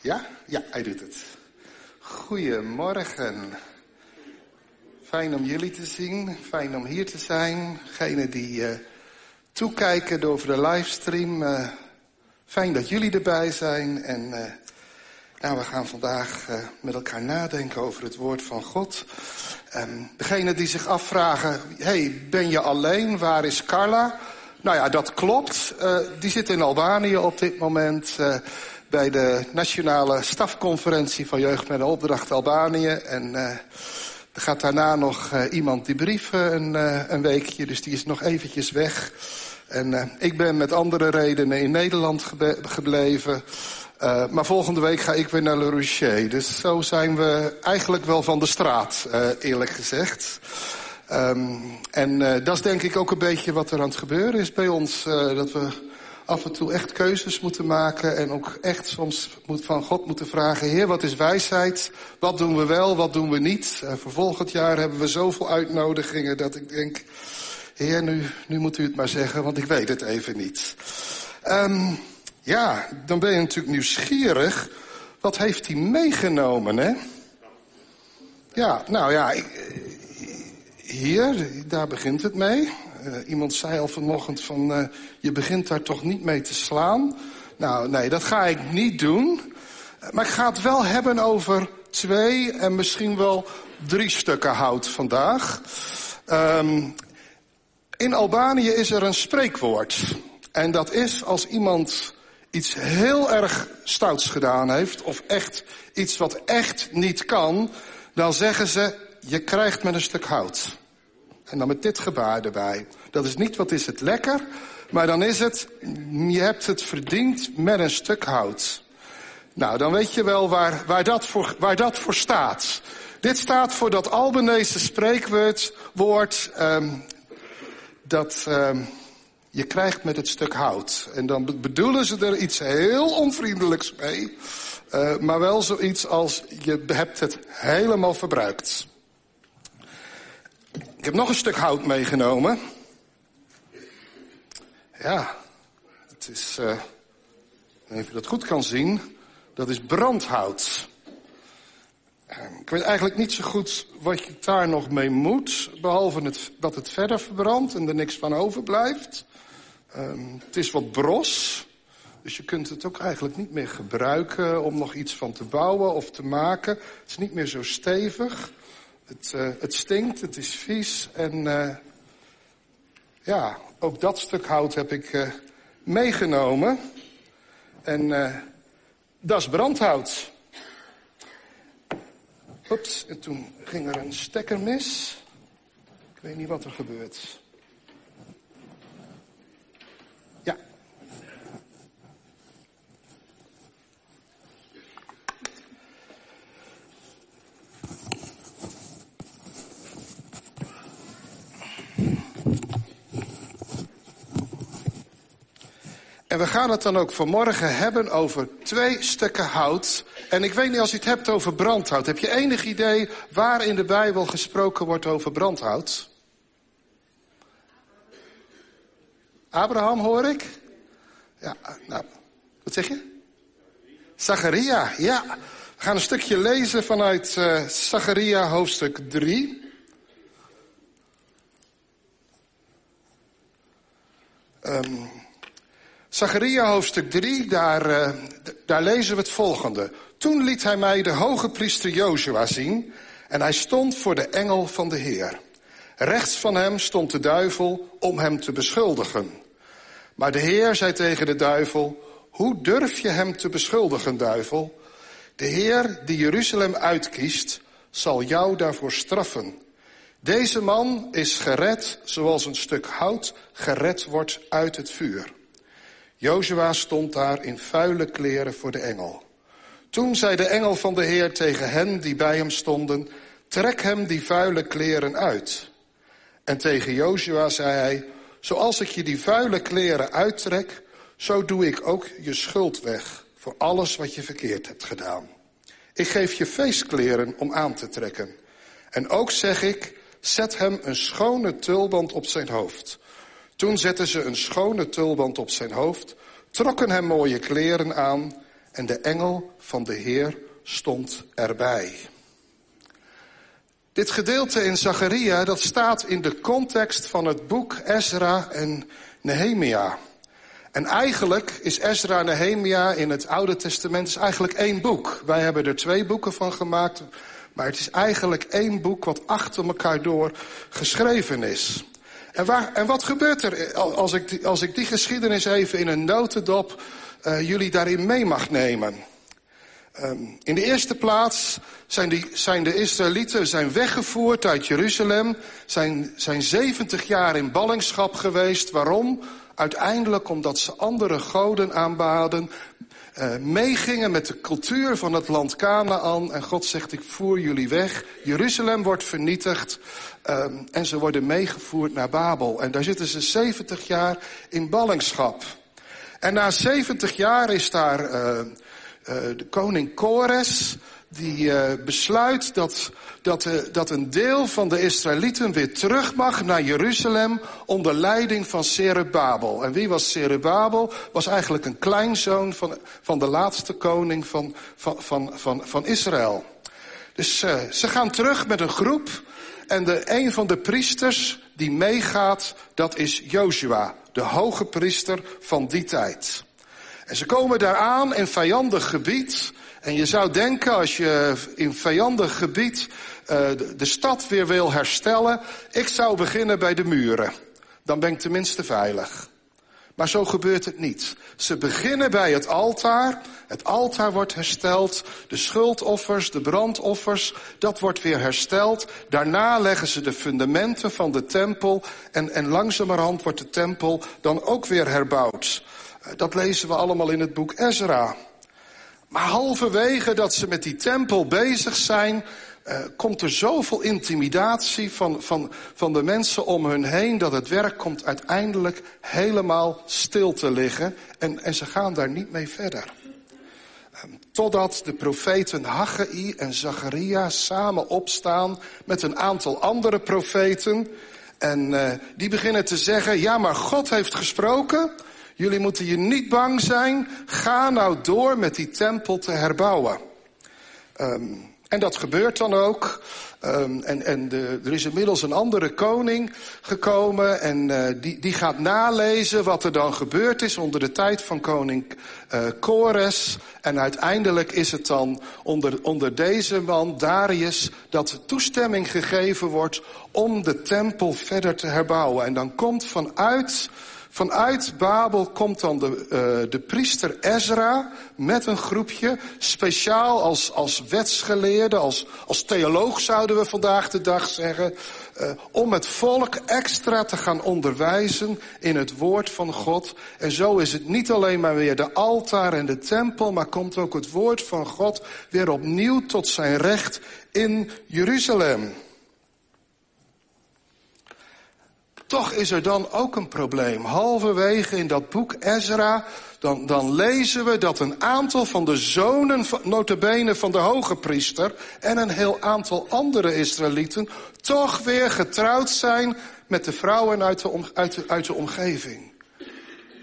Ja? Ja, hij doet het. Goedemorgen. Fijn om jullie te zien. Fijn om hier te zijn. Degenen die uh, toekijken over de livestream. Uh, fijn dat jullie erbij zijn. En uh, nou, we gaan vandaag met elkaar nadenken over het woord van God. Um, degenen die zich afvragen, hey, ben je alleen? Waar is Carla? Nou ja, dat klopt. die zit in Albanië op dit moment bij de nationale stafconferentie van Jeugd met de Opdracht Albanië. En uh, er gaat daarna nog uh, iemand die brieven een, uh, een weekje, dus die is nog eventjes weg. En ik ben met andere redenen in Nederland gebleven. maar volgende week ga ik weer naar Le Rocher. Dus zo zijn we eigenlijk wel van de straat, eerlijk gezegd. Um, en dat is denk ik ook een beetje wat er aan het gebeuren is bij ons. dat we af en toe echt keuzes moeten maken en ook echt soms moet van God moeten vragen, Heer, wat is wijsheid? Wat doen we wel, wat doen we niet? Volgend jaar hebben we zoveel uitnodigingen dat ik denk, Heer, nu, nu moet u het maar zeggen, want ik weet het even niet. Um, ja, dan ben je natuurlijk nieuwsgierig. Wat heeft hij meegenomen, hè? Ja, nou ja, ik, hier, daar begint het mee. Uh, iemand zei al vanochtend van, uh, je begint daar toch niet mee te slaan. Nou, nee, dat ga ik niet doen. Maar ik ga het wel hebben over twee en misschien wel drie stukken hout vandaag. Um, in Albanië is er een spreekwoord. En dat is als iemand iets heel erg stouts gedaan heeft... of echt iets wat echt niet kan... dan zeggen ze, je krijgt met een stuk hout. En dan met dit gebaar erbij. Dat is niet wat is het lekker, maar dan is het, je hebt het verdiend met een stuk hout. Nou, dan weet je wel waar, waar, dat, voor, waar dat voor staat. Dit staat voor dat Albanese spreekwoord, woord, um, dat um, je krijgt met het stuk hout. En dan bedoelen ze er iets heel onvriendelijks mee, uh, maar wel zoiets als je hebt het helemaal verbruikt. Ik heb nog een stuk hout meegenomen. Ja, het is, uh, even je dat goed kan zien, dat is brandhout. Uh, ik weet eigenlijk niet zo goed wat je daar nog mee moet, behalve het, dat het verder verbrandt en er niks van overblijft. Uh, het is wat bros, dus je kunt het ook eigenlijk niet meer gebruiken om nog iets van te bouwen of te maken. Het is niet meer zo stevig. Het, uh, het stinkt, het is vies en uh, ja, ook dat stuk hout heb ik uh, meegenomen. En dat is brandhout. Oeps, en toen ging er een stekker mis. Ik weet niet wat er gebeurt. En we gaan het dan ook vanmorgen hebben over twee stukken hout. En ik weet niet als je het hebt over brandhout. Heb je enig idee waar in de Bijbel gesproken wordt over brandhout? Abraham hoor ik? Ja, nou, wat zeg je? Zacharia, ja. We gaan een stukje lezen vanuit uh, Zacharia hoofdstuk 3. Um, Zacharia hoofdstuk 3, daar, uh, daar lezen we het volgende. Toen liet hij mij de hoge priester Jozua zien en hij stond voor de engel van de Heer. Rechts van hem stond de duivel om hem te beschuldigen. Maar de Heer zei tegen de duivel, hoe durf je hem te beschuldigen, duivel? De Heer die Jeruzalem uitkiest, zal jou daarvoor straffen. Deze man is gered zoals een stuk hout gered wordt uit het vuur. Jozua stond daar in vuile kleren voor de engel. Toen zei de engel van de Heer tegen hen die bij hem stonden, trek hem die vuile kleren uit. En tegen Jozua zei hij, zoals ik je die vuile kleren uittrek, zo doe ik ook je schuld weg voor alles wat je verkeerd hebt gedaan. Ik geef je feestkleren om aan te trekken. En ook zeg ik, zet hem een schone tulband op zijn hoofd. Toen zetten ze een schone tulband op zijn hoofd, trokken hem mooie kleren aan en de engel van de Heer stond erbij. Dit gedeelte in Zacharia, dat staat in de context van het boek Ezra en Nehemia. En eigenlijk is Ezra en Nehemia in het Oude Testament is eigenlijk één boek. Wij hebben er twee boeken van gemaakt, maar het is eigenlijk één boek wat achter elkaar door geschreven is. En, wat gebeurt er als ik, als ik die geschiedenis even in een notendop uh, jullie daarin mee mag nemen? Um, in de eerste plaats zijn, die, zijn de Israëlieten zijn weggevoerd uit Jeruzalem, zijn, zijn 70 jaar in ballingschap geweest. Waarom? Uiteindelijk omdat ze andere goden aanbaden, uh, meegingen met de cultuur van het land Canaan. En God zegt, ik voer jullie weg. Jeruzalem wordt vernietigd. Um, en ze worden meegevoerd naar Babel. En daar zitten ze 70 jaar in ballingschap. En na 70 jaar is daar uh, de koning Kores die uh, besluit dat, dat, uh, dat een deel van de Israëlieten weer terug mag naar Jeruzalem onder leiding van Serubabel. En wie was Serubabel? Was eigenlijk een kleinzoon van, van de laatste koning van, van, van, van, van Israël. Dus uh, ze gaan terug met een groep en de, een van de priesters die meegaat, dat is Joshua, de hoge priester van die tijd. En ze komen daar aan in vijandig gebied. En je zou denken, als je in vijandig gebied uh, de stad weer wil herstellen, ik zou beginnen bij de muren. Dan ben ik tenminste veilig. Maar zo gebeurt het niet. Ze beginnen bij het altaar. Het altaar wordt hersteld. De schuldoffers, de brandoffers, dat wordt weer hersteld. Daarna leggen ze de fundamenten van de tempel. En, en langzamerhand wordt de tempel dan ook weer herbouwd. Dat lezen we allemaal in het boek Ezra. Maar halverwege dat ze met die tempel bezig zijn, uh, komt er zoveel intimidatie van, van, van de mensen om hun heen, dat het werk komt uiteindelijk helemaal stil te liggen. En, en ze gaan daar niet mee verder. Um, totdat de profeten Haggai en Zacharia samen opstaan met een aantal andere profeten. En uh, die beginnen te zeggen, ja maar God heeft gesproken. Jullie moeten je niet bang zijn. Ga nou door met die tempel te herbouwen. Um, en dat gebeurt dan ook. Um, en en de, er is inmiddels een andere koning gekomen en uh, die, die gaat nalezen wat er dan gebeurd is onder de tijd van koning uh, Kores. En uiteindelijk is het dan onder, onder deze man, Darius, dat toestemming gegeven wordt om de tempel verder te herbouwen. En dan komt vanuit Vanuit Babel komt dan de, uh, de priester Ezra met een groepje, speciaal als, als wetsgeleerde, als, als theoloog zouden we vandaag de dag zeggen, uh, om het volk extra te gaan onderwijzen in het woord van God. En zo is het niet alleen maar weer de altaar en de tempel, maar komt ook het woord van God weer opnieuw tot zijn recht in Jeruzalem. Toch is er dan ook een probleem. Halverwege in dat boek Ezra, dan, dan lezen we dat een aantal van de zonen, notabene van de hoge priester, en een heel aantal andere Israëlieten, toch weer getrouwd zijn met de vrouwen uit de, uit de, omgeving.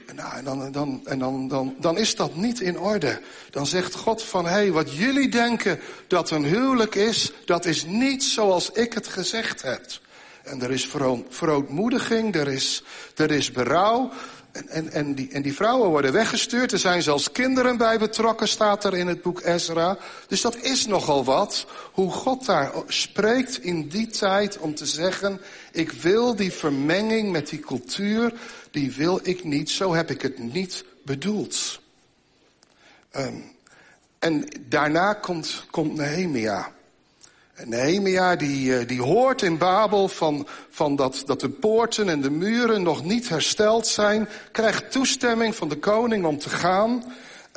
En, nou, en, dan, dan, en dan, dan is dat niet in orde. Dan zegt God van, hé, hey, wat jullie denken dat een huwelijk is, dat is niet zoals ik het gezegd heb. En er is verootmoediging, er is, er is berouw. En, en, en, die, en die vrouwen worden weggestuurd. Er zijn zelfs kinderen bij betrokken, staat er in het boek Ezra. Dus dat is nogal wat. Hoe God daar spreekt in die tijd om te zeggen... ik wil die vermenging met die cultuur, die wil ik niet. Zo heb ik het niet bedoeld. Um, en daarna komt, komt Nehemia. Nehemia die, eh, die hoort in Babel van, van dat, dat de poorten en de muren nog niet hersteld zijn. Krijgt toestemming van de koning om te gaan.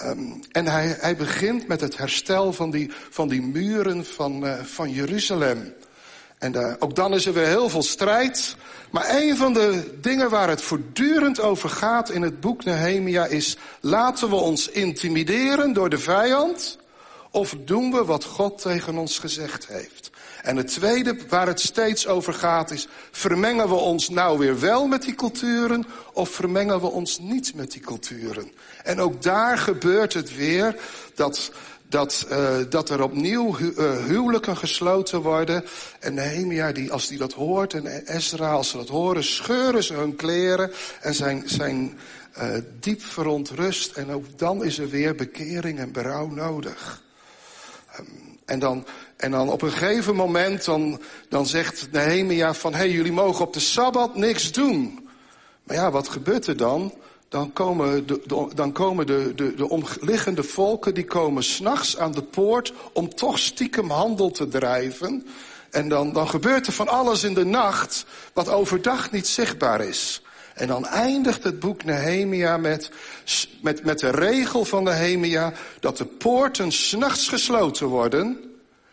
Um, en hij, hij begint met het herstel van die, van die muren van, uh, van Jeruzalem. En uh, ook dan is er weer heel veel strijd. Maar een van de dingen waar het voortdurend over gaat in het boek Nehemia is... laten we ons intimideren door de vijand... Of doen we wat God tegen ons gezegd heeft? En het tweede, waar het steeds over gaat, is: vermengen we ons nou weer wel met die culturen of vermengen we ons niet met die culturen? En ook daar gebeurt het weer dat, dat, uh, dat er opnieuw uh, huwelijken gesloten worden. En Nehemia, die, als die dat hoort, en Ezra, als ze dat horen, scheuren ze hun kleren en zijn, zijn uh, diep verontrust. En ook dan is er weer bekering en berouw nodig. En dan, en dan op een gegeven moment, dan, dan zegt Nehemia van... hé, hey, jullie mogen op de Sabbat niks doen. Maar ja, wat gebeurt er dan? Dan komen de, de, dan komen de, de, de omliggende volken, die komen s'nachts aan de poort... om toch stiekem handel te drijven. En dan, dan gebeurt er van alles in de nacht, wat overdag niet zichtbaar is. En dan eindigt het boek Nehemia met, met, met de regel van Nehemia... dat de poorten s'nachts gesloten worden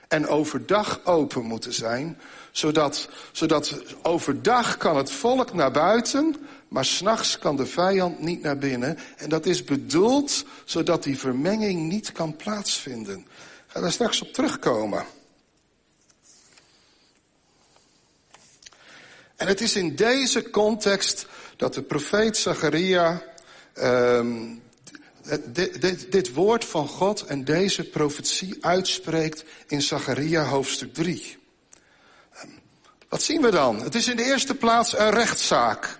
en overdag open moeten zijn. Zodat, zodat overdag kan het volk naar buiten, maar s'nachts kan de vijand niet naar binnen. En dat is bedoeld zodat die vermenging niet kan plaatsvinden. Ik ga daar straks op terugkomen. En het is in deze context dat de profeet Zacharia um, dit, dit, dit, woord van God en deze profetie uitspreekt in Zacharia hoofdstuk 3. Um, wat zien we dan? Het is in de eerste plaats een rechtszaak.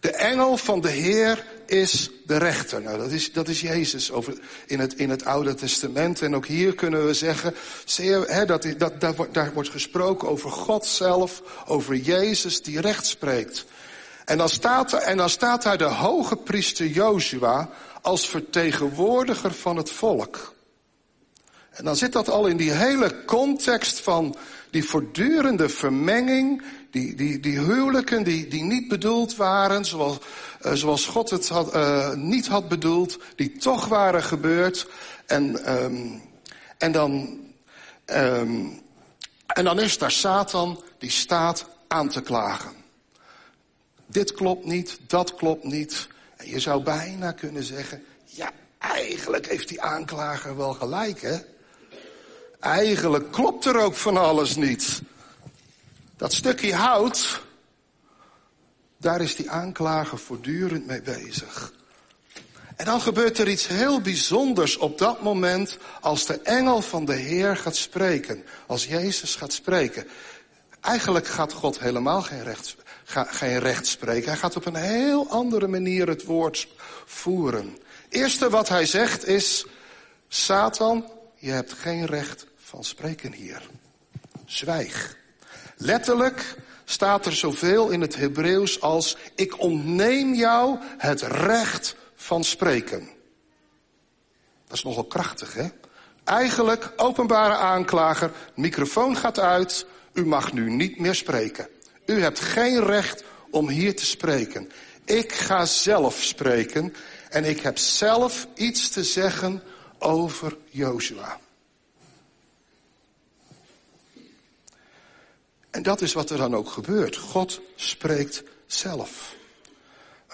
De engel van de Heer is de rechter. Nou, dat is, dat is Jezus over, in, het, in het Oude Testament. En ook hier kunnen we zeggen, zeer, hè, dat, dat, dat, daar wordt gesproken over God zelf, over Jezus die recht spreekt. En dan staat, en dan staat daar de hoge priester Joshua als vertegenwoordiger van het volk. En dan zit dat al in die hele context van die voortdurende vermenging, die, die, die huwelijken die, die niet bedoeld waren, zoals, uh, zoals God het had, uh, niet had bedoeld, die toch waren gebeurd. En, um, en, dan, um, en dan is daar Satan die staat aan te klagen. Dit klopt niet, dat klopt niet. En je zou bijna kunnen zeggen, ja, eigenlijk heeft die aanklager wel gelijk, hè? Eigenlijk klopt er ook van alles niet. Dat stukje hout, daar is die aanklager voortdurend mee bezig. En dan gebeurt er iets heel bijzonders op dat moment als de engel van de Heer gaat spreken. Als Jezus gaat spreken. Eigenlijk gaat God helemaal geen recht, geen recht spreken. Hij gaat op een heel andere manier het woord voeren. Eerste wat hij zegt is, Satan, je hebt geen recht van spreken hier. Zwijg. Letterlijk staat er zoveel in het Hebreeuws als, ik ontneem jou het recht van spreken. Dat is nogal krachtig, hè? Eigenlijk, openbare aanklager, microfoon gaat uit, u mag nu niet meer spreken. U hebt geen recht om hier te spreken. Ik ga zelf spreken en ik heb zelf iets te zeggen over Joshua. En dat is wat er dan ook gebeurt. God spreekt zelf.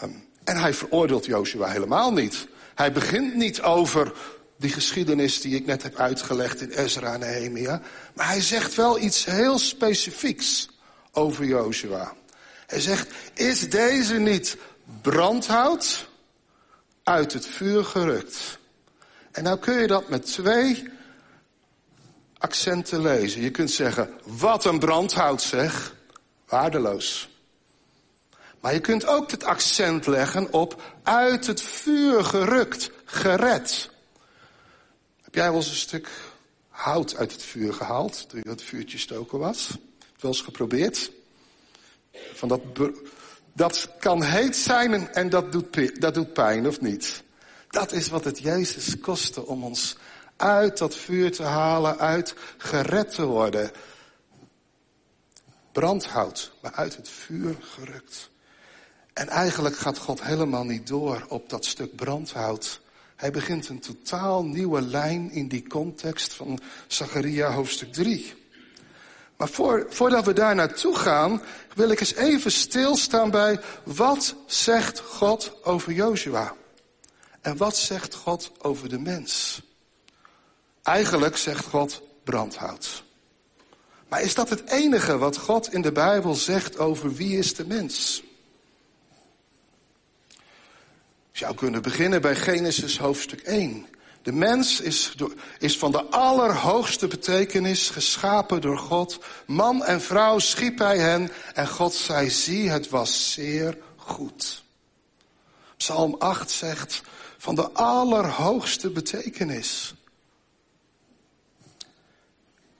Um, en hij veroordeelt Joshua helemaal niet. Hij begint niet over die geschiedenis die ik net heb uitgelegd in Ezra en Nehemia. Maar hij zegt wel iets heel specifieks over Joshua. Hij zegt, is deze niet brandhout uit het vuur gerukt? En nou kun je dat met twee accenten lezen. Je kunt zeggen, wat een brandhout zeg. Waardeloos. Maar je kunt ook het accent leggen op uit het vuur gerukt, gered. Heb jij wel eens een stuk hout uit het vuur gehaald toen je dat vuurtje stoken was? wel eens geprobeerd? Van dat, dat kan heet zijn en, en dat, doet, dat doet pijn, of niet? Dat is wat het Jezus kostte om ons uit dat vuur te halen, uit gered te worden. Brandhout, maar uit het vuur gerukt. En eigenlijk gaat God helemaal niet door op dat stuk brandhout. Hij begint een totaal nieuwe lijn in die context van Zacharia hoofdstuk 3. Maar voor, voordat we daar naartoe gaan, wil ik eens even stilstaan bij wat zegt God over Joshua? En wat zegt God over de mens? Eigenlijk zegt God brandhout. Maar is dat het enige wat God in de Bijbel zegt over wie is de mens? Je zou kunnen beginnen bij Genesis hoofdstuk 1. De mens is, is van de allerhoogste betekenis geschapen door God. Man en vrouw schiep hij hen en God zei, zie, het was zeer goed. Psalm 8 zegt, van de allerhoogste betekenis.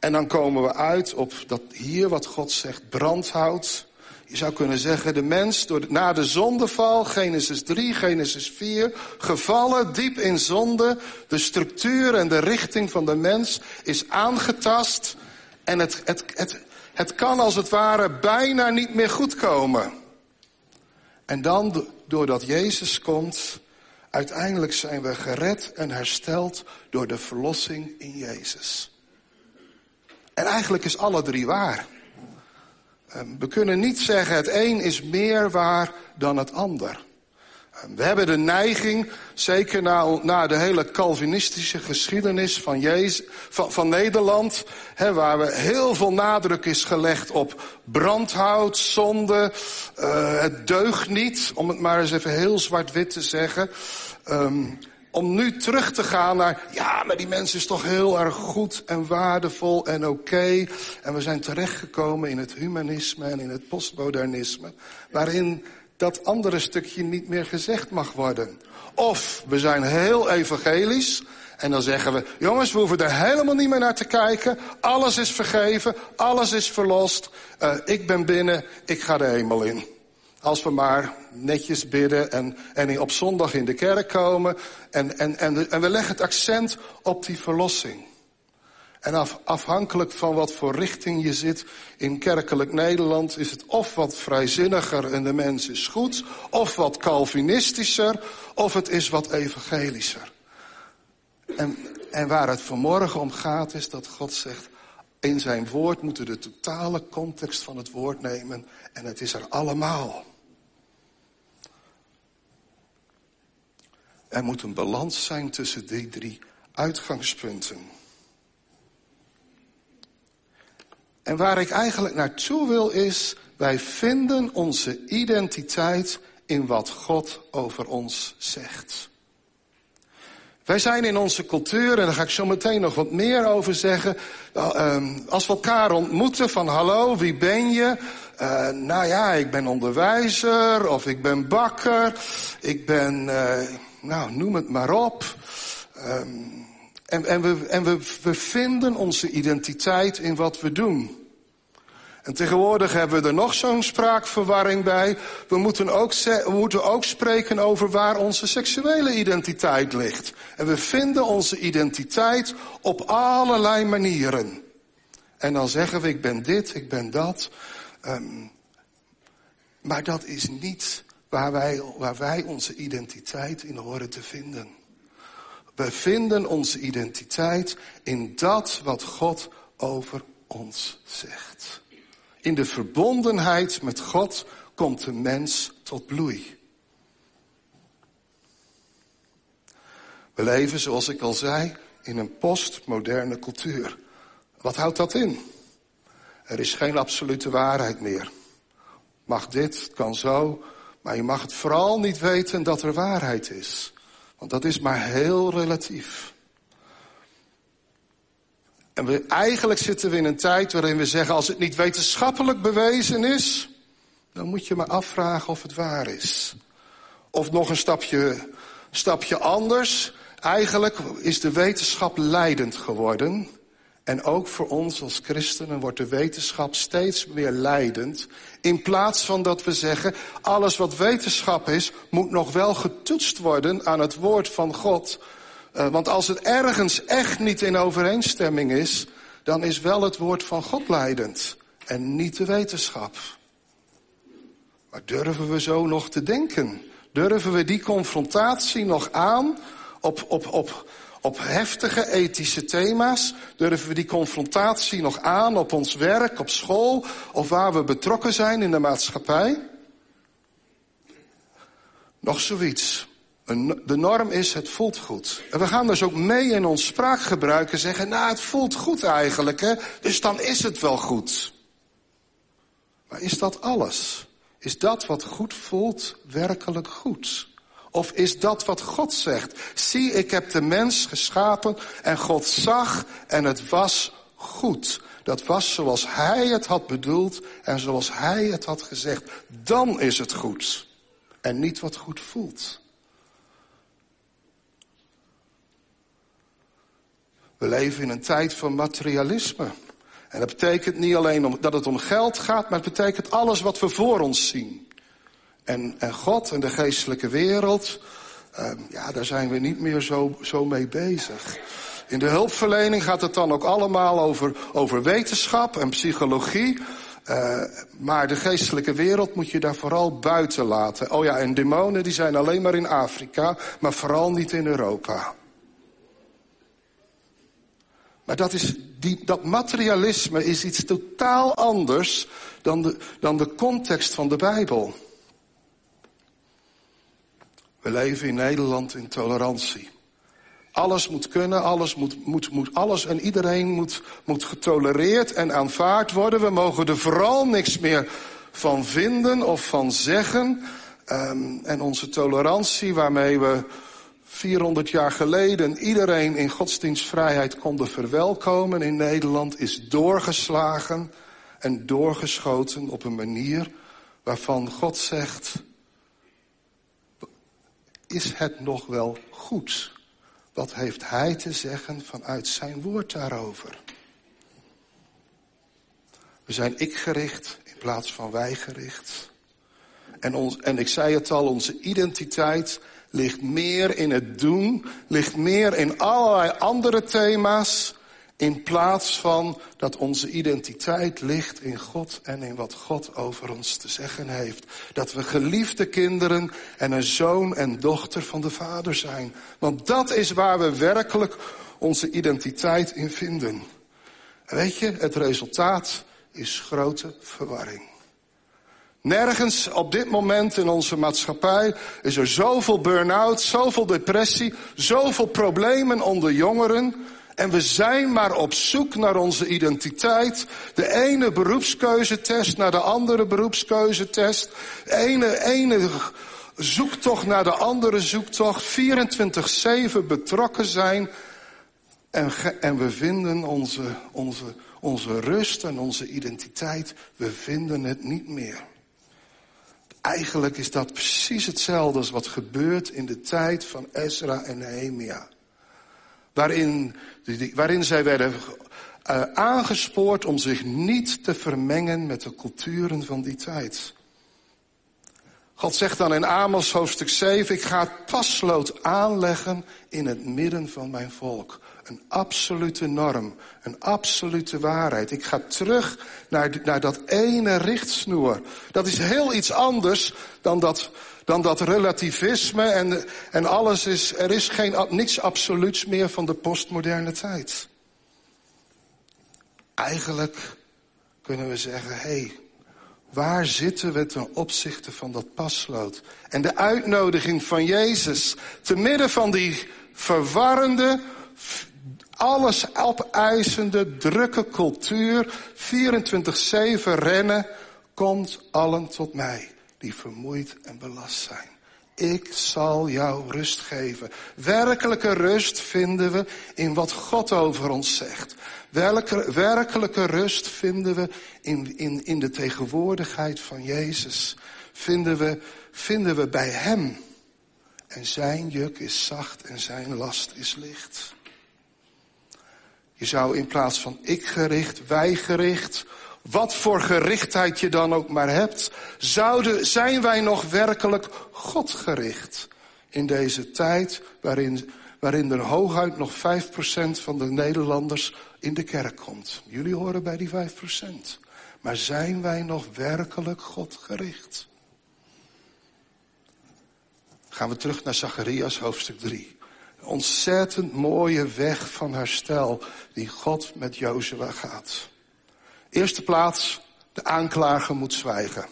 En dan komen we uit op dat hier wat God zegt, brandhout. Je zou kunnen zeggen, de mens door, na de zondeval, Genesis 3, Genesis 4, gevallen diep in zonde. De structuur en de richting van de mens is aangetast. En het, het, het, het kan als het ware bijna niet meer goed komen. En dan, doordat Jezus komt, uiteindelijk zijn we gered en hersteld door de verlossing in Jezus. En eigenlijk is alle drie waar. Ehm, we kunnen niet zeggen het een is meer waar dan het ander. Ehm, we hebben de neiging, zeker na, na de hele Calvinistische geschiedenis van, Jezus, van, van Nederland, hè, waar we heel veel nadruk is gelegd op brandhout, zonde, uh, het deugt niet, om het maar eens even heel zwart-wit te zeggen. Um, om nu terug te gaan naar, ja, maar die mens is toch heel erg goed en waardevol en oké. En we zijn terechtgekomen in het humanisme en in het postmodernisme, waarin dat andere stukje niet meer gezegd mag worden. Of we zijn heel evangelisch en dan zeggen we, jongens, we hoeven er helemaal niet meer naar te kijken. Alles is vergeven, alles is verlost. Uh, ik ben binnen, ik ga de hemel in. Als we maar netjes bidden en, en op zondag in de kerk komen. En, en, en, en we leggen het accent op die verlossing. En af, afhankelijk van wat voor richting je zit in kerkelijk Nederland... is het of wat vrijzinniger en de mens is goed... of wat Calvinistischer, of het is wat evangelischer. En, en waar het vanmorgen om gaat is dat God zegt... in zijn woord moeten we de totale context van het woord nemen... en het is er allemaal. Er moet een balans zijn tussen die drie uitgangspunten. En waar ik eigenlijk naartoe wil is, wij vinden onze identiteit in wat God over ons zegt. Wij zijn in onze cultuur, en daar ga ik zo meteen nog wat meer over zeggen. Uh, als we elkaar ontmoeten van hallo, wie ben je? Uh, nou ja, ik ben onderwijzer of ik ben bakker. Ik ben, uh, nou noem het maar op. Um, en en, we, en we, we vinden onze identiteit in wat we doen. En tegenwoordig hebben we er nog zo'n spraakverwarring bij. We moeten, ook moeten ook spreken over waar onze seksuele identiteit ligt. En we vinden onze identiteit op allerlei manieren. En dan zeggen we, ik ben dit, ik ben dat. Um, maar dat is niet waar wij, waar wij onze identiteit in horen te vinden. We vinden onze identiteit in dat wat God over ons zegt. In de verbondenheid met God komt de mens tot bloei. We leven, zoals ik al zei, in een postmoderne cultuur. Wat houdt dat in? Er is geen absolute waarheid meer. Mag dit, kan zo, maar je mag het vooral niet weten dat er waarheid is. Want dat is maar heel relatief. En we, eigenlijk zitten we in een tijd waarin we zeggen, als het niet wetenschappelijk bewezen is, dan moet je maar afvragen of het waar is. Of nog een stapje, stapje anders. Eigenlijk is de wetenschap leidend geworden. En ook voor ons als christenen wordt de wetenschap steeds meer leidend. In plaats van dat we zeggen, alles wat wetenschap is, moet nog wel getoetst worden aan het woord van God. Uh, want als het ergens echt niet in overeenstemming is, dan is wel het woord van God leidend en niet de wetenschap. Maar durven we zo nog te denken? Durven we die confrontatie nog aan op, op, op, op heftige ethische thema's? Durven we die confrontatie nog aan op ons werk, op school of waar we betrokken zijn in de maatschappij? Nog zoiets. De norm is, het voelt goed. En we gaan dus ook mee in ons spraakgebruik en zeggen, nou, het voelt goed eigenlijk, hè? dus dan is het wel goed. Maar is dat alles? Is dat wat goed voelt werkelijk goed? Of is dat wat God zegt? Zie, ik heb de mens geschapen en God zag en het was goed. Dat was zoals hij het had bedoeld en zoals hij het had gezegd. Dan is het goed. En niet wat goed voelt. We leven in een tijd van materialisme. En dat betekent niet alleen dat het om geld gaat, maar het betekent alles wat we voor ons zien. En, en God en de geestelijke wereld, uh, ja, daar zijn we niet meer zo, zo mee bezig. In de hulpverlening gaat het dan ook allemaal over, over wetenschap en psychologie. Uh, maar de geestelijke wereld moet je daar vooral buiten laten. Oh ja, en demonen die zijn alleen maar in Afrika, maar vooral niet in Europa. Maar dat, is die, dat materialisme is iets totaal anders dan de, dan de context van de Bijbel. We leven in Nederland in tolerantie. Alles moet kunnen, alles moet, moet, moet alles en iedereen moet, moet getolereerd en aanvaard worden. We mogen er vooral niks meer van vinden of van zeggen. Um, en onze tolerantie waarmee we 400 jaar geleden iedereen in godsdienstvrijheid konden verwelkomen in Nederland is doorgeslagen en doorgeschoten op een manier waarvan God zegt, is het nog wel goed? Wat heeft hij te zeggen vanuit zijn woord daarover? We zijn ik gericht in plaats van wij gericht. En, ons, en ik zei het al, onze identiteit ligt meer in het doen, ligt meer in allerlei andere thema's, in plaats van dat onze identiteit ligt in God en in wat God over ons te zeggen heeft. Dat we geliefde kinderen en een zoon en dochter van de Vader zijn. Want dat is waar we werkelijk onze identiteit in vinden. En weet je, het resultaat is grote verwarring. Nergens op dit moment in onze maatschappij is er zoveel burn-out, zoveel depressie, zoveel problemen onder jongeren. En we zijn maar op zoek naar onze identiteit. De ene beroepskeuzetest naar de andere beroepskeuzetest. De ene, ene zoektocht naar de andere zoektocht. 24-7 betrokken zijn. En, en we vinden onze, onze, onze rust en onze identiteit, we vinden het niet meer. Eigenlijk is dat precies hetzelfde als wat gebeurt in de tijd van Ezra en Nehemia. Waarin, waarin zij werden uh, aangespoord om zich niet te vermengen met de culturen van die tijd. God zegt dan in Amos hoofdstuk 7, ik ga het paslood aanleggen in het midden van mijn volk. Een absolute norm, een absolute waarheid. Ik ga terug naar, naar dat ene richtsnoer. Dat is heel iets anders dan dat, dan dat relativisme en, en alles is, er is geen, niks absoluuts meer van de postmoderne tijd. Eigenlijk kunnen we zeggen, hé, hey, waar zitten we ten opzichte van dat paslood? En de uitnodiging van Jezus, te midden van die verwarrende, alles opeisende, drukke cultuur, 24-7 rennen, komt allen tot mij die vermoeid en belast zijn. Ik zal jou rust geven. Werkelijke rust vinden we in wat God over ons zegt. Welke, werkelijke rust vinden we in, in, in de tegenwoordigheid van Jezus. Vinden we, vinden we bij Hem. En zijn juk is zacht en zijn last is licht. Je zou in plaats van ik gericht, wij gericht, wat voor gerichtheid je dan ook maar hebt, zouden, zijn wij nog werkelijk God gericht in deze tijd waarin, waarin er hooguit nog 5% van de Nederlanders in de kerk komt. Jullie horen bij die 5%. Maar zijn wij nog werkelijk God gericht? Gaan we terug naar Zacharias hoofdstuk 3 ontzettend mooie weg van herstel die God met Jozua gaat. Eerste plaats, de aanklager moet zwijgen.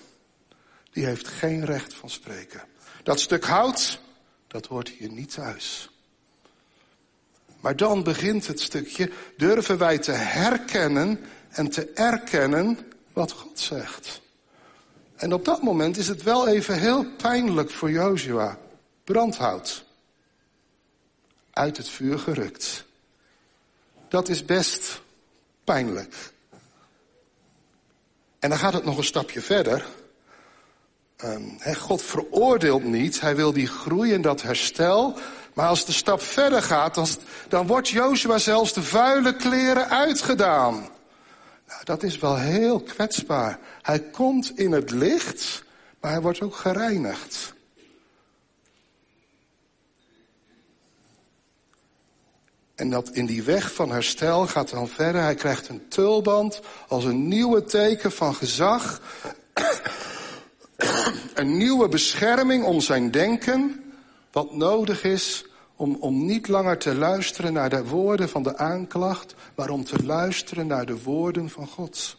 Die heeft geen recht van spreken. Dat stuk hout, Dat hoort hier niet thuis. Maar dan begint het stukje, durven wij te herkennen en te erkennen wat God zegt. En op dat moment is het wel even heel pijnlijk voor Joshua. Brandhout. Uit het vuur gerukt. Dat is best pijnlijk. En dan gaat het nog een stapje verder. Um, God veroordeelt niet, hij wil die groei en dat herstel. Maar als de stap verder gaat, dan, dan wordt Jozua zelfs de vuile kleren uitgedaan. Nou, dat is wel heel kwetsbaar. Hij komt in het licht, maar hij wordt ook gereinigd. En dat in die weg van herstel gaat dan verder. Hij krijgt een tulband als een nieuwe teken van gezag. een nieuwe bescherming om zijn denken. Wat nodig is om, om niet langer te luisteren naar de woorden van de aanklacht. Maar om te luisteren naar de woorden van God.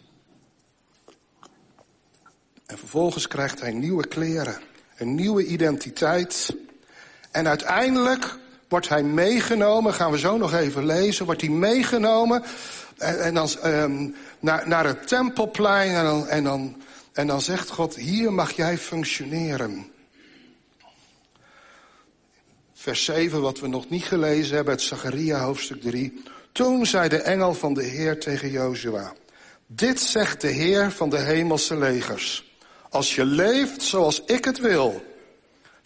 En vervolgens krijgt hij nieuwe kleren. Een nieuwe identiteit. En uiteindelijk wordt hij meegenomen, gaan we zo nog even lezen, wordt hij meegenomen en, en dan, um, naar, naar het tempelplein en dan, en, dan, en dan zegt God, hier mag jij functioneren. Vers 7, wat we nog niet gelezen hebben, het Zacharia hoofdstuk 3. Toen zei de engel van de Heer tegen Jozua, dit zegt de Heer van de hemelse legers. Als je leeft zoals ik het wil,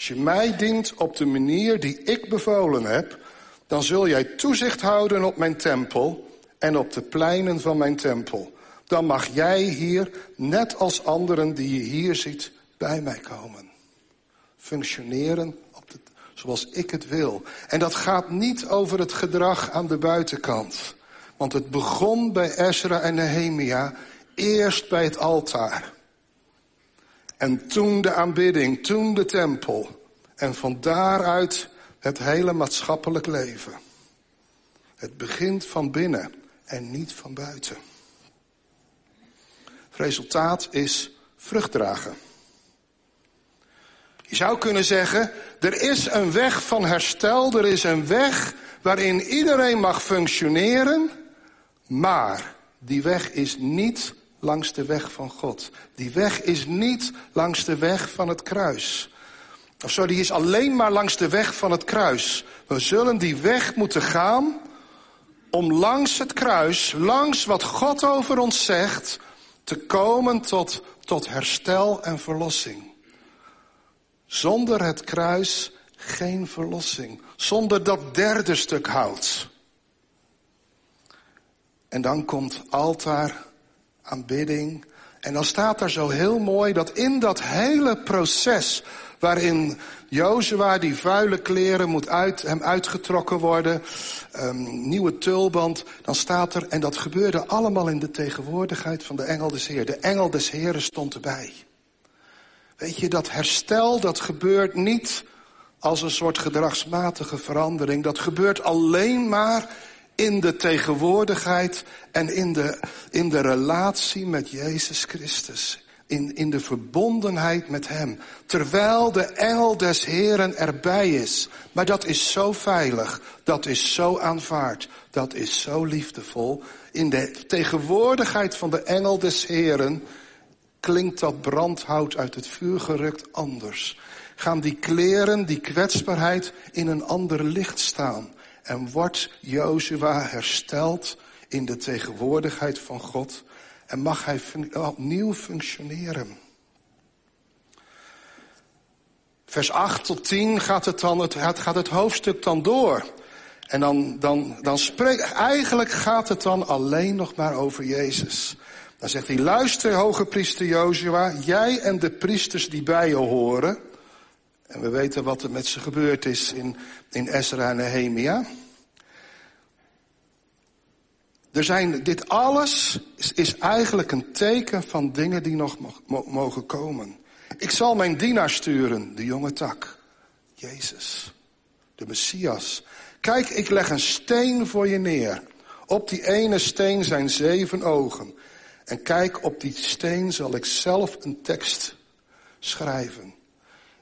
als je mij dient op de manier die ik bevolen heb, dan zul jij toezicht houden op mijn tempel en op de pleinen van mijn tempel. Dan mag jij hier, net als anderen die je hier ziet, bij mij komen. Functioneren op de, zoals ik het wil. En dat gaat niet over het gedrag aan de buitenkant. Want het begon bij Ezra en Nehemia, eerst bij het altaar. En toen de aanbidding, toen de tempel. En van daaruit het hele maatschappelijk leven. Het begint van binnen en niet van buiten. Het resultaat is vrucht dragen. Je zou kunnen zeggen, er is een weg van herstel, er is een weg waarin iedereen mag functioneren, maar die weg is niet langs de weg van God. Die weg is niet langs de weg van het kruis. Of zo, die is alleen maar langs de weg van het kruis. We zullen die weg moeten gaan om langs het kruis, langs wat God over ons zegt, te komen tot, tot herstel en verlossing. Zonder het kruis geen verlossing. Zonder dat derde stuk hout. En dan komt altaar aanbidding. En dan staat er zo heel mooi dat in dat hele proces waarin Jozua die vuile kleren moet uit, hem uitgetrokken worden, um, nieuwe tulband, dan staat er, en dat gebeurde allemaal in de tegenwoordigheid van de engel des Heer. De engel des Heeren stond erbij. Weet je, dat herstel, dat gebeurt niet als een soort gedragsmatige verandering. Dat gebeurt alleen maar in de tegenwoordigheid en in de, in de relatie met Jezus Christus. In, in de verbondenheid met Hem. Terwijl de engel des Heren erbij is. Maar dat is zo veilig. Dat is zo aanvaard. Dat is zo liefdevol. In de tegenwoordigheid van de engel des Heren klinkt dat brandhout uit het vuur gerukt anders. Gaan die kleren, die kwetsbaarheid in een ander licht staan. En wordt Jozua hersteld in de tegenwoordigheid van God. En mag hij opnieuw functioneren. Vers 8 tot 10 gaat het, dan, het, gaat het hoofdstuk dan door. En dan, dan, dan spreekt, eigenlijk gaat het dan alleen nog maar over Jezus. Dan zegt hij, luister hoge priester Jozua, jij en de priesters die bij je horen. En we weten wat er met ze gebeurd is in, in Ezra en Nehemia. Er zijn, dit alles is, is eigenlijk een teken van dingen die nog mogen komen. Ik zal mijn dienaar sturen, de jonge tak. Jezus, de Messias. Kijk, ik leg een steen voor je neer. Op die ene steen zijn zeven ogen. En kijk, op die steen zal ik zelf een tekst schrijven.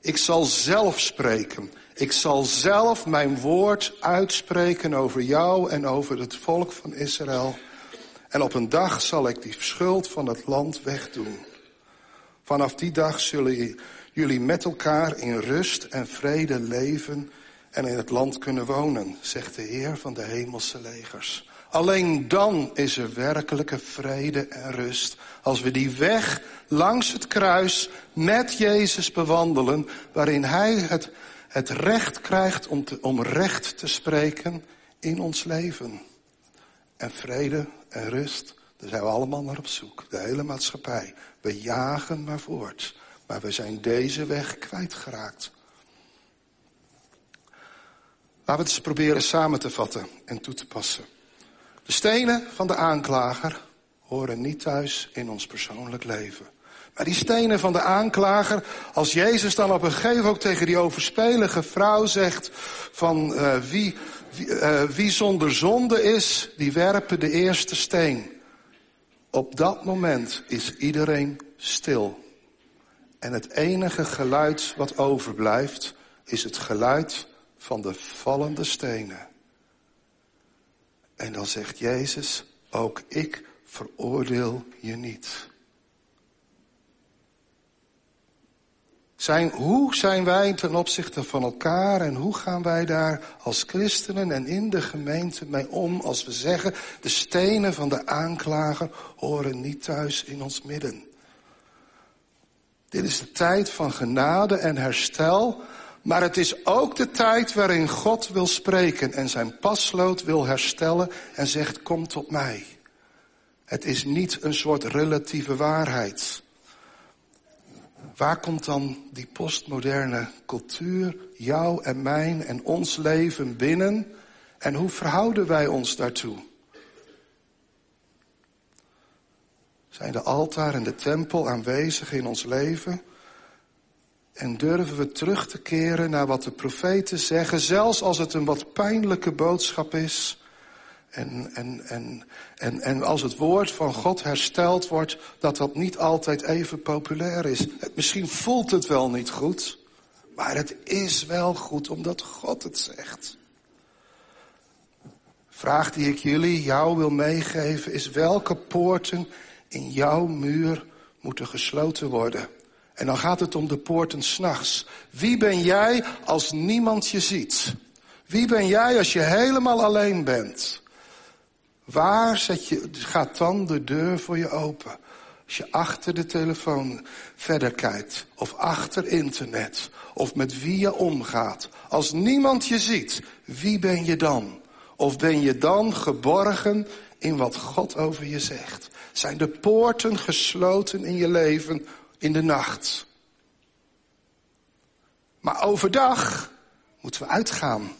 Ik zal zelf spreken. Ik zal zelf mijn woord uitspreken over jou en over het volk van Israël. En op een dag zal ik die schuld van het land wegdoen. Vanaf die dag zullen jullie met elkaar in rust en vrede leven en in het land kunnen wonen, zegt de Heer van de hemelse legers. Alleen dan is er werkelijke vrede en rust. Als we die weg langs het kruis met Jezus bewandelen, waarin Hij het, het recht krijgt om, om recht te spreken in ons leven. En vrede en rust, daar zijn we allemaal naar op zoek. De hele maatschappij. We jagen maar voort. Maar we zijn deze weg kwijtgeraakt. Laten we het eens proberen samen te vatten en toe te passen. De stenen van de aanklager horen niet thuis in ons persoonlijk leven. Maar die stenen van de aanklager, als Jezus dan op een gegeven moment ook tegen die overspelige vrouw zegt van uh, wie, uh, wie zonder zonde is, die werpen de eerste steen. Op dat moment is iedereen stil. En het enige geluid wat overblijft is het geluid van de vallende stenen. En dan zegt Jezus, ook ik veroordeel je niet. Zijn, hoe zijn wij ten opzichte van elkaar en hoe gaan wij daar als christenen en in de gemeente mee om als we zeggen, de stenen van de aanklager horen niet thuis in ons midden. Dit is de tijd van genade en herstel, maar het is ook de tijd waarin God wil spreken en zijn paslood wil herstellen en zegt, kom tot mij. Het is niet een soort relatieve waarheid. Waar komt dan die postmoderne cultuur, jou en mijn en ons leven binnen? En hoe verhouden wij ons daartoe? Zijn de altaar en de tempel aanwezig in ons leven? En durven we terug te keren naar wat de profeten zeggen, zelfs als het een wat pijnlijke boodschap is? En, en, en, en, en als het woord van God hersteld wordt, dat dat niet altijd even populair is. Misschien voelt het wel niet goed, maar het is wel goed omdat God het zegt. Vraag die ik jullie, jou wil meegeven, is welke poorten in jouw muur moeten gesloten worden? En dan gaat het om de poorten s'nachts. Wie ben jij als niemand je ziet? Wie ben jij als je helemaal alleen bent? Waar zet je, gaat dan de deur voor je open? Als je achter de telefoon verder kijkt, of achter internet, of met wie je omgaat. Als niemand je ziet, wie ben je dan? Of ben je dan geborgen in wat God over je zegt? Zijn de poorten gesloten in je leven in de nacht? Maar overdag moeten we uitgaan.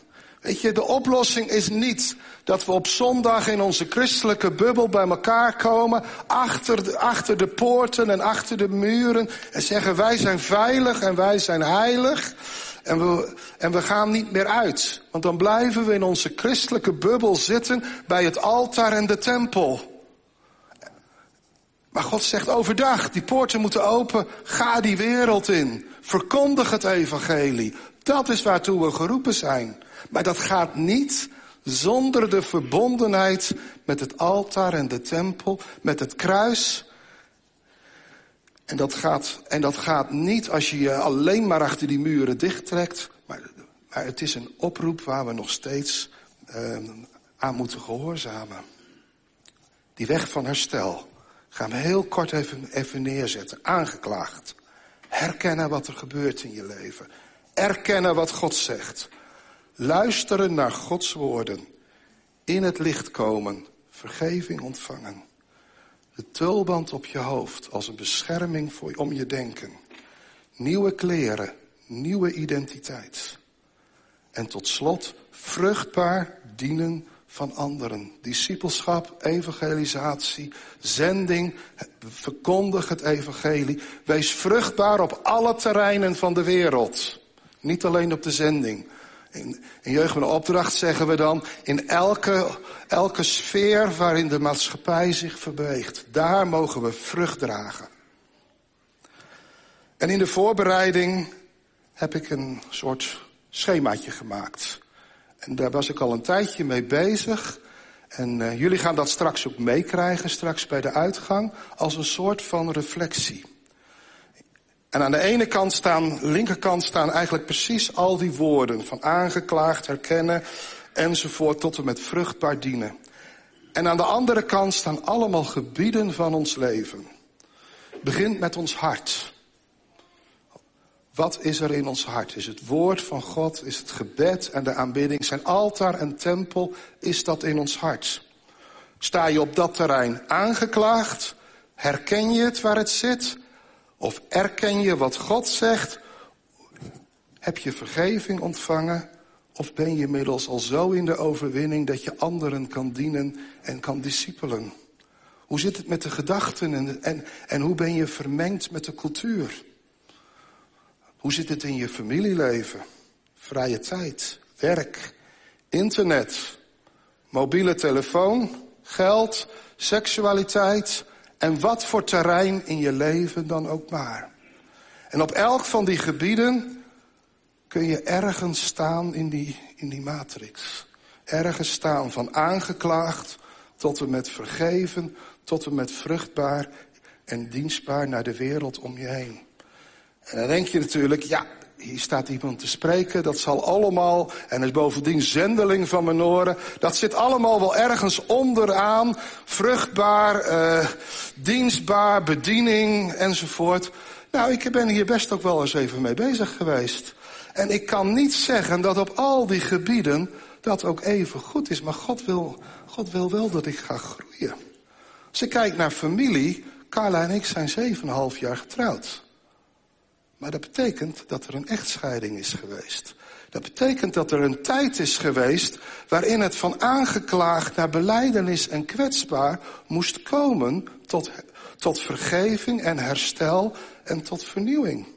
Weet je, de oplossing is niet dat we op zondag in onze christelijke bubbel bij elkaar komen, achter de, achter de poorten en achter de muren en zeggen wij zijn veilig en wij zijn heilig en we, en we gaan niet meer uit. Want dan blijven we in onze christelijke bubbel zitten bij het altaar en de tempel. Maar God zegt overdag, die poorten moeten open, ga die wereld in. Verkondig het evangelie. Dat is waartoe we geroepen zijn. Maar dat gaat niet zonder de verbondenheid met het altaar en de tempel, met het kruis. En dat gaat, en dat gaat niet als je je alleen maar achter die muren dichttrekt. Maar, maar het is een oproep waar we nog steeds uh, aan moeten gehoorzamen. Die weg van herstel gaan we heel kort even, even neerzetten. Aangeklaagd. Herkennen wat er gebeurt in je leven. Erkennen wat God zegt. Luisteren naar Gods woorden. In het licht komen. Vergeving ontvangen. De tulband op je hoofd als een bescherming voor, om je denken. Nieuwe kleren, nieuwe identiteit. En tot slot vruchtbaar dienen van anderen. Discipelschap, evangelisatie, zending, verkondig het evangelie. Wees vruchtbaar op alle terreinen van de wereld. Niet alleen op de zending. In, in Jeugd met Opdracht zeggen we dan, in elke, elke sfeer waarin de maatschappij zich verbeweegt, daar mogen we vrucht dragen. En in de voorbereiding heb ik een soort schemaatje gemaakt. En daar was ik al een tijdje mee bezig. En uh, jullie gaan dat straks ook meekrijgen, straks bij de uitgang, als een soort van reflectie. En aan de ene kant staan, linkerkant staan eigenlijk precies al die woorden. Van aangeklaagd, herkennen, enzovoort, tot en met vruchtbaar dienen. En aan de andere kant staan allemaal gebieden van ons leven. Begint met ons hart. Wat is er in ons hart? Is het woord van God? Is het gebed en de aanbidding? Zijn altaar en tempel? Is dat in ons hart? Sta je op dat terrein aangeklaagd? Herken je het waar het zit? Of erken je wat God zegt? Heb je vergeving ontvangen? Of ben je inmiddels al zo in de overwinning dat je anderen kan dienen en kan discipelen? Hoe zit het met de gedachten en, en, en hoe ben je vermengd met de cultuur? Hoe zit het in je familieleven? Vrije tijd, werk, internet, mobiele telefoon, geld, seksualiteit en wat voor terrein in je leven dan ook maar. En op elk van die gebieden kun je ergens staan in die, in die matrix. Ergens staan van aangeklaagd tot en met vergeven, tot en met vruchtbaar en dienstbaar naar de wereld om je heen. En dan denk je natuurlijk, ja, hier staat iemand te spreken, dat zal allemaal, en is bovendien zendeling van mijn oren, dat zit allemaal wel ergens onderaan, vruchtbaar, uh, dienstbaar, bediening enzovoort. Nou, ik ben hier best ook wel eens even mee bezig geweest. En ik kan niet zeggen dat op al die gebieden dat ook even goed is, maar God wil, God wil wel dat ik ga groeien. Als ik kijk naar familie, Carla en ik zijn 7,5 jaar getrouwd. Maar dat betekent dat er een echtscheiding is geweest. Dat betekent dat er een tijd is geweest waarin het van aangeklaagd naar beleidenis en kwetsbaar moest komen tot, tot vergeving en herstel en tot vernieuwing.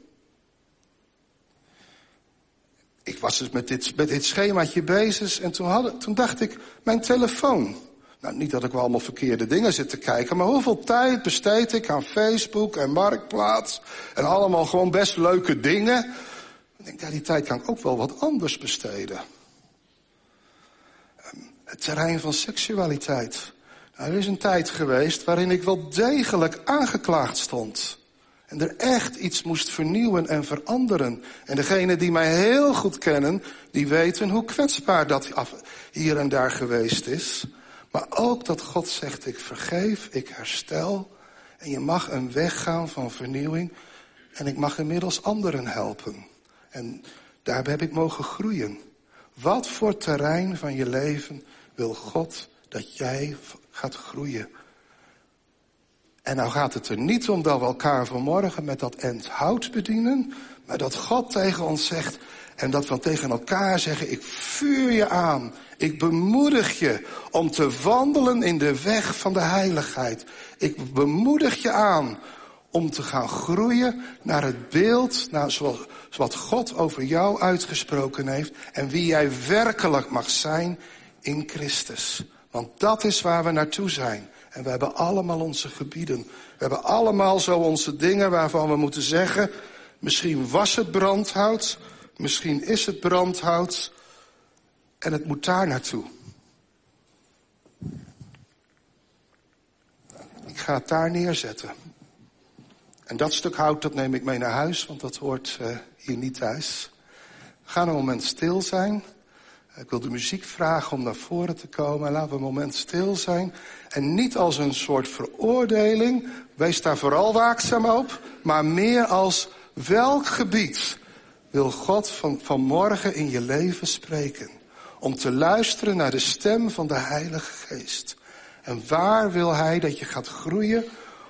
Ik was dus met dit, met dit schemaatje bezig en toen, toen dacht ik, mijn telefoon. Nou, niet dat ik wel allemaal verkeerde dingen zit te kijken, maar hoeveel tijd besteed ik aan Facebook en Marktplaats en allemaal gewoon best leuke dingen. Ik denk, ja, die tijd kan ik ook wel wat anders besteden. Ehm, het terrein van seksualiteit. Nou, er is een tijd geweest waarin ik wel degelijk aangeklaagd stond. En er echt iets moest vernieuwen en veranderen. En degenen die mij heel goed kennen, die weten hoe kwetsbaar dat hier en daar geweest is. Maar ook dat God zegt, ik vergeef, ik herstel. En je mag een weg gaan van vernieuwing. En ik mag inmiddels anderen helpen. En daar heb ik mogen groeien. Wat voor terrein van je leven wil God dat jij gaat groeien? En nou gaat het er niet om dat we elkaar vanmorgen met dat end hout bedienen, maar dat God tegen ons zegt en dat we tegen elkaar zeggen, ik vuur je aan ik bemoedig je om te wandelen in de weg van de heiligheid. Ik bemoedig je aan om te gaan groeien naar het beeld, naar zoals, wat God over jou uitgesproken heeft en wie jij werkelijk mag zijn in Christus. Want dat is waar we naartoe zijn. En we hebben allemaal onze gebieden. We hebben allemaal zo onze dingen waarvan we moeten zeggen, misschien was het brandhout, misschien is het brandhout, en het moet daar naartoe. Ik ga het daar neerzetten. En dat stuk hout, dat neem ik mee naar huis, want dat hoort uh, hier niet thuis. Gaan een moment stil zijn. Ik wil de muziek vragen om naar voren te komen. Laten we een moment stil zijn. En niet als een soort veroordeling. Wees daar vooral waakzaam op. Maar meer als welk gebied wil God van, vanmorgen in je leven spreken? om te luisteren naar de stem van de Heilige Geest. En waar wil Hij dat je gaat groeien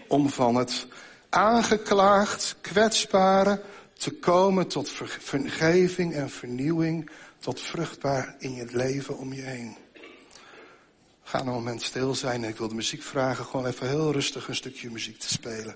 om van het aangeklaagd, kwetsbare te komen tot vergeving en vernieuwing, tot vruchtbaar in je leven om je heen. Ga een moment stil zijn en ik wil de muziek vragen gewoon even heel rustig een stukje muziek te spelen.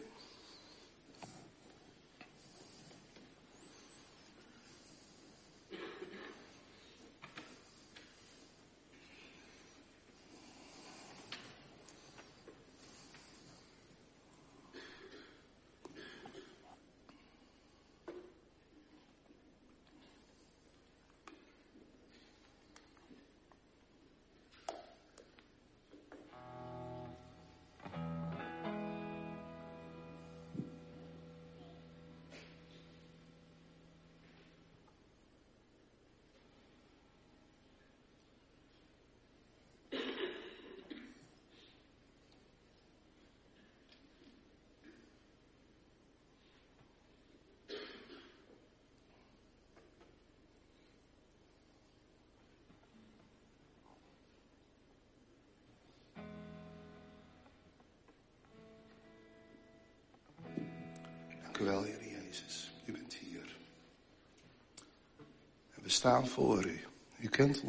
U wel, Heer Jezus. U bent hier. En we staan voor u. U kent ons.